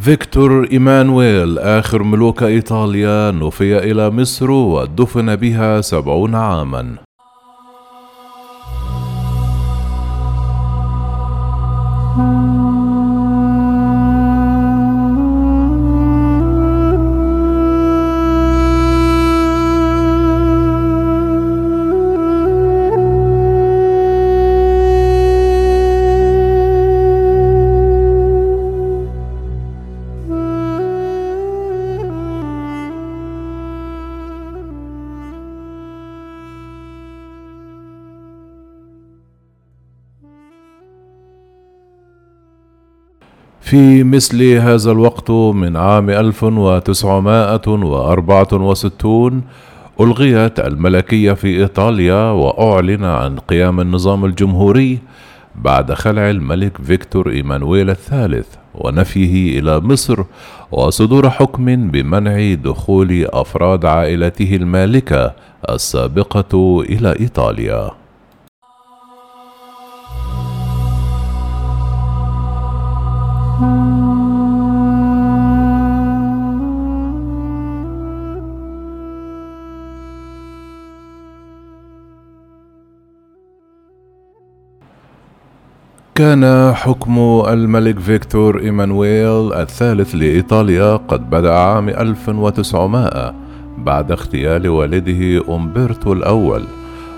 فيكتور إيمانويل آخر ملوك إيطاليا نفي إلى مصر ودفن بها سبعون عاماً. في مثل هذا الوقت من عام 1964 ألغيت الملكية في إيطاليا وأعلن عن قيام النظام الجمهوري بعد خلع الملك فيكتور إيمانويل الثالث ونفيه إلى مصر وصدور حكم بمنع دخول أفراد عائلته المالكة السابقة إلى إيطاليا. كان حكم الملك فيكتور إيمانويل الثالث لإيطاليا قد بدأ عام 1900 بعد اغتيال والده أمبرتو الأول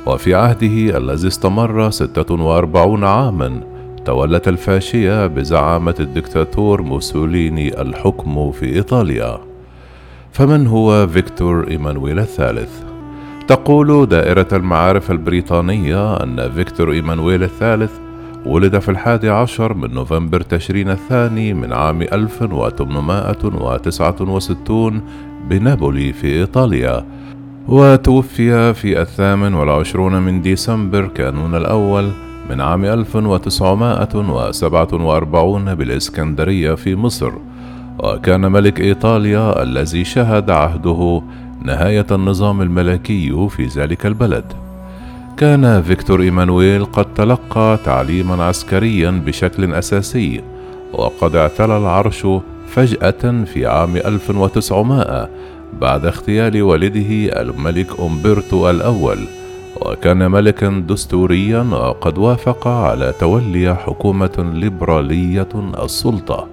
وفي عهده الذي استمر 46 عاماً. تولت الفاشية بزعامة الدكتاتور موسوليني الحكم في إيطاليا فمن هو فيكتور إيمانويل الثالث؟ تقول دائرة المعارف البريطانية أن فيكتور إيمانويل الثالث ولد في الحادي عشر من نوفمبر تشرين الثاني من عام 1869 بنابولي في إيطاليا وتوفي في الثامن والعشرون من ديسمبر كانون الأول من عام 1947 بالإسكندرية في مصر وكان ملك إيطاليا الذي شهد عهده نهاية النظام الملكي في ذلك البلد. كان فيكتور إيمانويل قد تلقى تعليما عسكريا بشكل أساسي وقد اعتلى العرش فجأة في عام 1900 بعد اغتيال والده الملك أمبرتو الأول. وكان ملكا دستوريا وقد وافق على تولي حكومة ليبرالية السلطة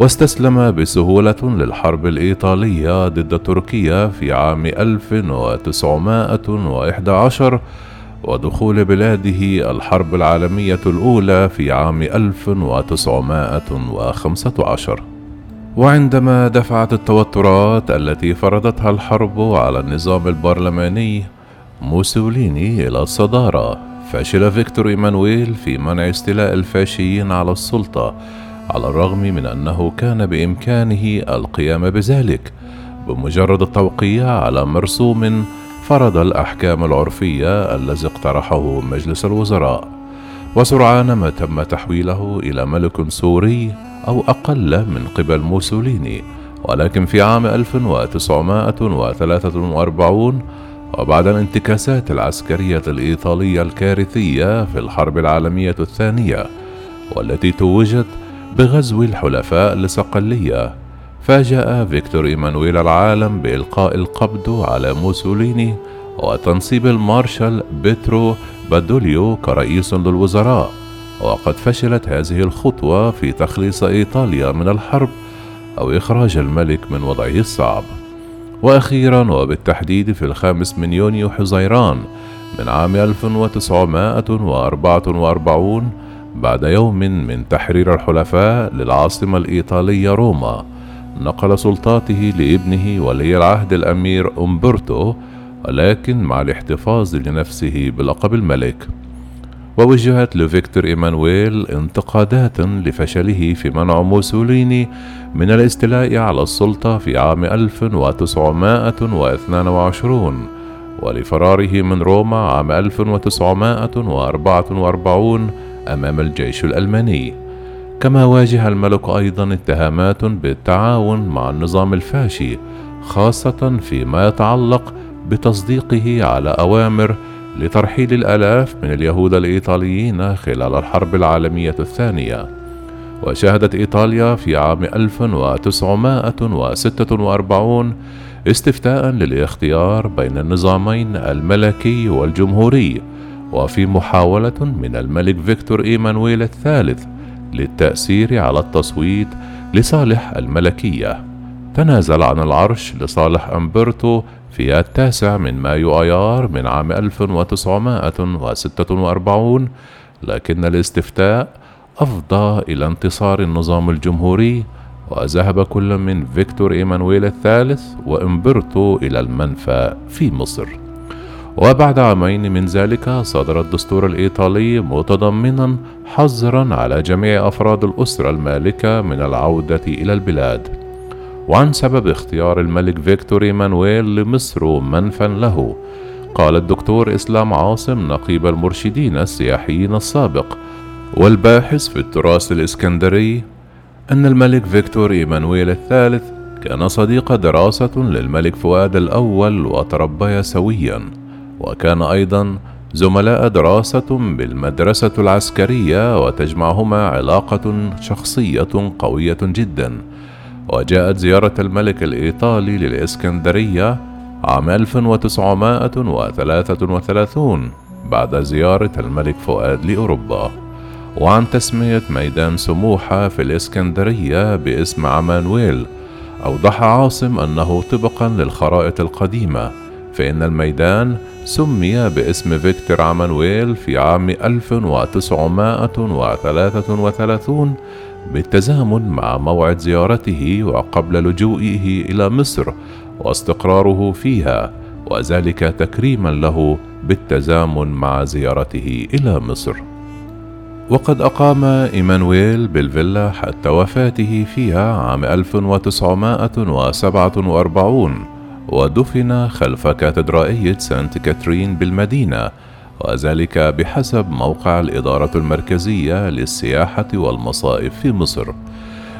واستسلم بسهولة للحرب الإيطالية ضد تركيا في عام 1911 ودخول بلاده الحرب العالمية الأولى في عام 1915 وعندما دفعت التوترات التي فرضتها الحرب على النظام البرلماني موسوليني إلى الصدارة. فشل فيكتور إيمانويل في منع استيلاء الفاشيين على السلطة على الرغم من أنه كان بإمكانه القيام بذلك. بمجرد التوقيع على مرسوم فرض الأحكام العرفية الذي اقترحه مجلس الوزراء. وسرعان ما تم تحويله إلى ملك سوري أو أقل من قبل موسوليني. ولكن في عام 1943 وبعد الانتكاسات العسكرية الإيطالية الكارثية في الحرب العالمية الثانية والتي توجت بغزو الحلفاء لصقلية فاجأ فيكتور إيمانويل العالم بإلقاء القبض على موسوليني وتنصيب المارشال بيترو بادوليو كرئيس للوزراء. وقد فشلت هذه الخطوة في تخليص إيطاليا من الحرب أو إخراج الملك من وضعه الصعب. وأخيرا وبالتحديد في الخامس من يونيو حزيران من عام 1944 بعد يوم من تحرير الحلفاء للعاصمة الإيطالية روما. نقل سلطاته لابنه ولي العهد الأمير أمبرتو ولكن مع الاحتفاظ لنفسه بلقب الملك. ووجهت لفيكتور إيمانويل انتقادات لفشله في منع موسوليني من الاستيلاء على السلطة في عام 1922 ولفراره من روما عام 1944 أمام الجيش الألماني. كما واجه الملك أيضا اتهامات بالتعاون مع النظام الفاشي خاصة فيما يتعلق بتصديقه على أوامر لترحيل الآلاف من اليهود الإيطاليين خلال الحرب العالمية الثانية وشهدت إيطاليا في عام 1946 استفتاء للاختيار بين النظامين الملكي والجمهوري وفي محاولة من الملك فيكتور إيمانويل الثالث للتأثير على التصويت لصالح الملكية. تنازل عن العرش لصالح أمبرتو في التاسع من مايو أيار من عام 1946 لكن الاستفتاء أفضى إلى انتصار النظام الجمهوري وذهب كل من فيكتور إيمانويل الثالث وإمبرتو إلى المنفى في مصر. وبعد عامين من ذلك صدر الدستور الإيطالي متضمنا حظرا على جميع أفراد الأسرة المالكة من العودة إلى البلاد. وعن سبب اختيار الملك فيكتور إيمانويل لمصر منفا له. قال الدكتور إسلام عاصم نقيب المرشدين السياحيين السابق. والباحث في التراث الإسكندري أن الملك فيكتور إيمانويل الثالث كان صديق دراسة للملك فؤاد الأول وتربيا سويا. وكان أيضا زملاء دراسة بالمدرسة العسكرية وتجمعهما علاقة شخصية قوية جدا. وجاءت زيارة الملك الإيطالي للإسكندرية عام 1933 بعد زيارة الملك فؤاد لأوروبا وعن تسمية ميدان سموحة في الإسكندرية باسم عمانويل أوضح عاصم أنه طبقا للخرائط القديمة فإن الميدان سمي باسم فيكتور عمانويل في عام 1933 بالتزامن مع موعد زيارته وقبل لجوئه إلى مصر واستقراره فيها وذلك تكريما له بالتزامن مع زيارته إلى مصر. وقد أقام إيمانويل بالفيلا حتى وفاته فيها عام 1947 ودفن خلف كاتدرائية سانت كاترين بالمدينة وذلك بحسب موقع الإدارة المركزية للسياحة والمصائف في مصر.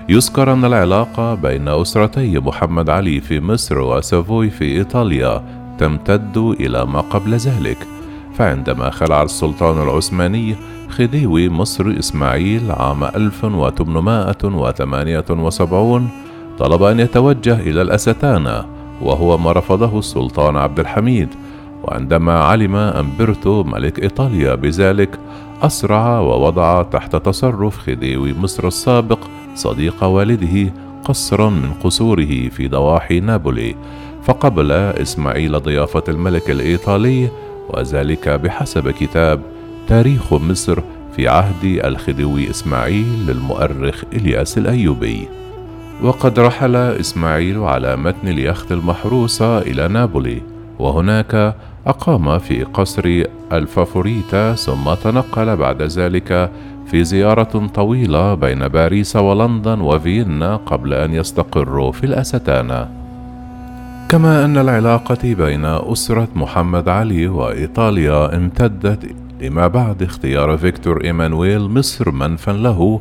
يذكر أن العلاقة بين أسرتي محمد علي في مصر وسافوي في إيطاليا تمتد إلى ما قبل ذلك. فعندما خلع السلطان العثماني خديوي مصر إسماعيل عام 1878 طلب أن يتوجه إلى الأستانة وهو ما رفضه السلطان عبد الحميد. وعندما علم أمبرتو ملك إيطاليا بذلك أسرع ووضع تحت تصرف خديوي مصر السابق صديق والده قصرا من قصوره في ضواحي نابولي. فقبل إسماعيل ضيافة الملك الإيطالي وذلك بحسب كتاب تاريخ مصر في عهد الخديوي إسماعيل للمؤرخ إلياس الأيوبي. وقد رحل إسماعيل على متن اليخت المحروسة إلى نابولي وهناك أقام في قصر الفافوريتا ثم تنقل بعد ذلك في زيارة طويلة بين باريس ولندن وفيينا قبل أن يستقروا في الأستانة. كما أن العلاقة بين أسرة محمد علي وإيطاليا امتدت لما بعد اختيار فيكتور إيمانويل مصر منفا له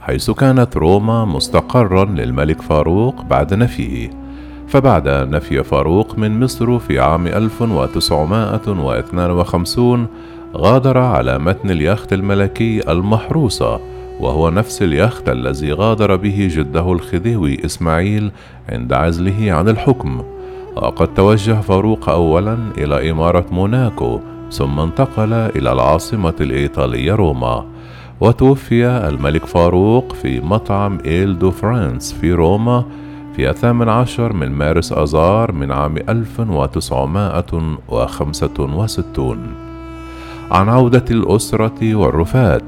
حيث كانت روما مستقرا للملك فاروق بعد نفيه فبعد نفي فاروق من مصر في عام 1952 غادر على متن اليخت الملكي المحروسة وهو نفس اليخت الذي غادر به جده الخديوي إسماعيل عند عزله عن الحكم. وقد توجه فاروق أولا إلى إمارة موناكو ثم انتقل إلى العاصمة الإيطالية روما. وتوفي الملك فاروق في مطعم إيل دو فرانس في روما في الثامن عشر من مارس أذار من عام 1965 عن عودة الأسرة والرفات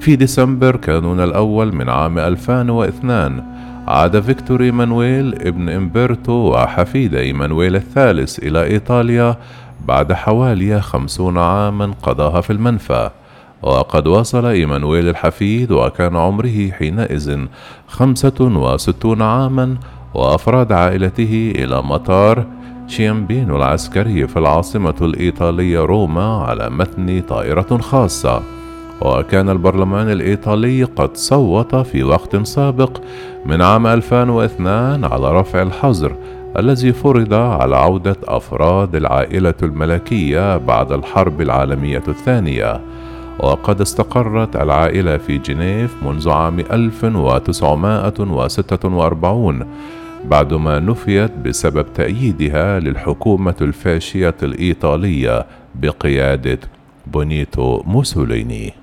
في ديسمبر كانون الأول من عام 2002 عاد فيكتور إيمانويل ابن إمبرتو وحفيد إيمانويل الثالث إلى إيطاليا بعد حوالي خمسون عاما قضاها في المنفى. وقد وصل إيمانويل الحفيد وكان عمره حينئذ خمسة وستون عاما وأفراد عائلته إلى مطار شيامبينو العسكري في العاصمة الإيطالية روما على متن طائرة خاصة. وكان البرلمان الإيطالي قد صوت في وقت سابق من عام 2002 على رفع الحظر الذي فرض على عودة أفراد العائلة الملكية بعد الحرب العالمية الثانية. وقد استقرت العائلة في جنيف منذ عام 1946 بعدما نفيت بسبب تأييدها للحكومة الفاشية الإيطالية بقيادة بونيتو موسوليني.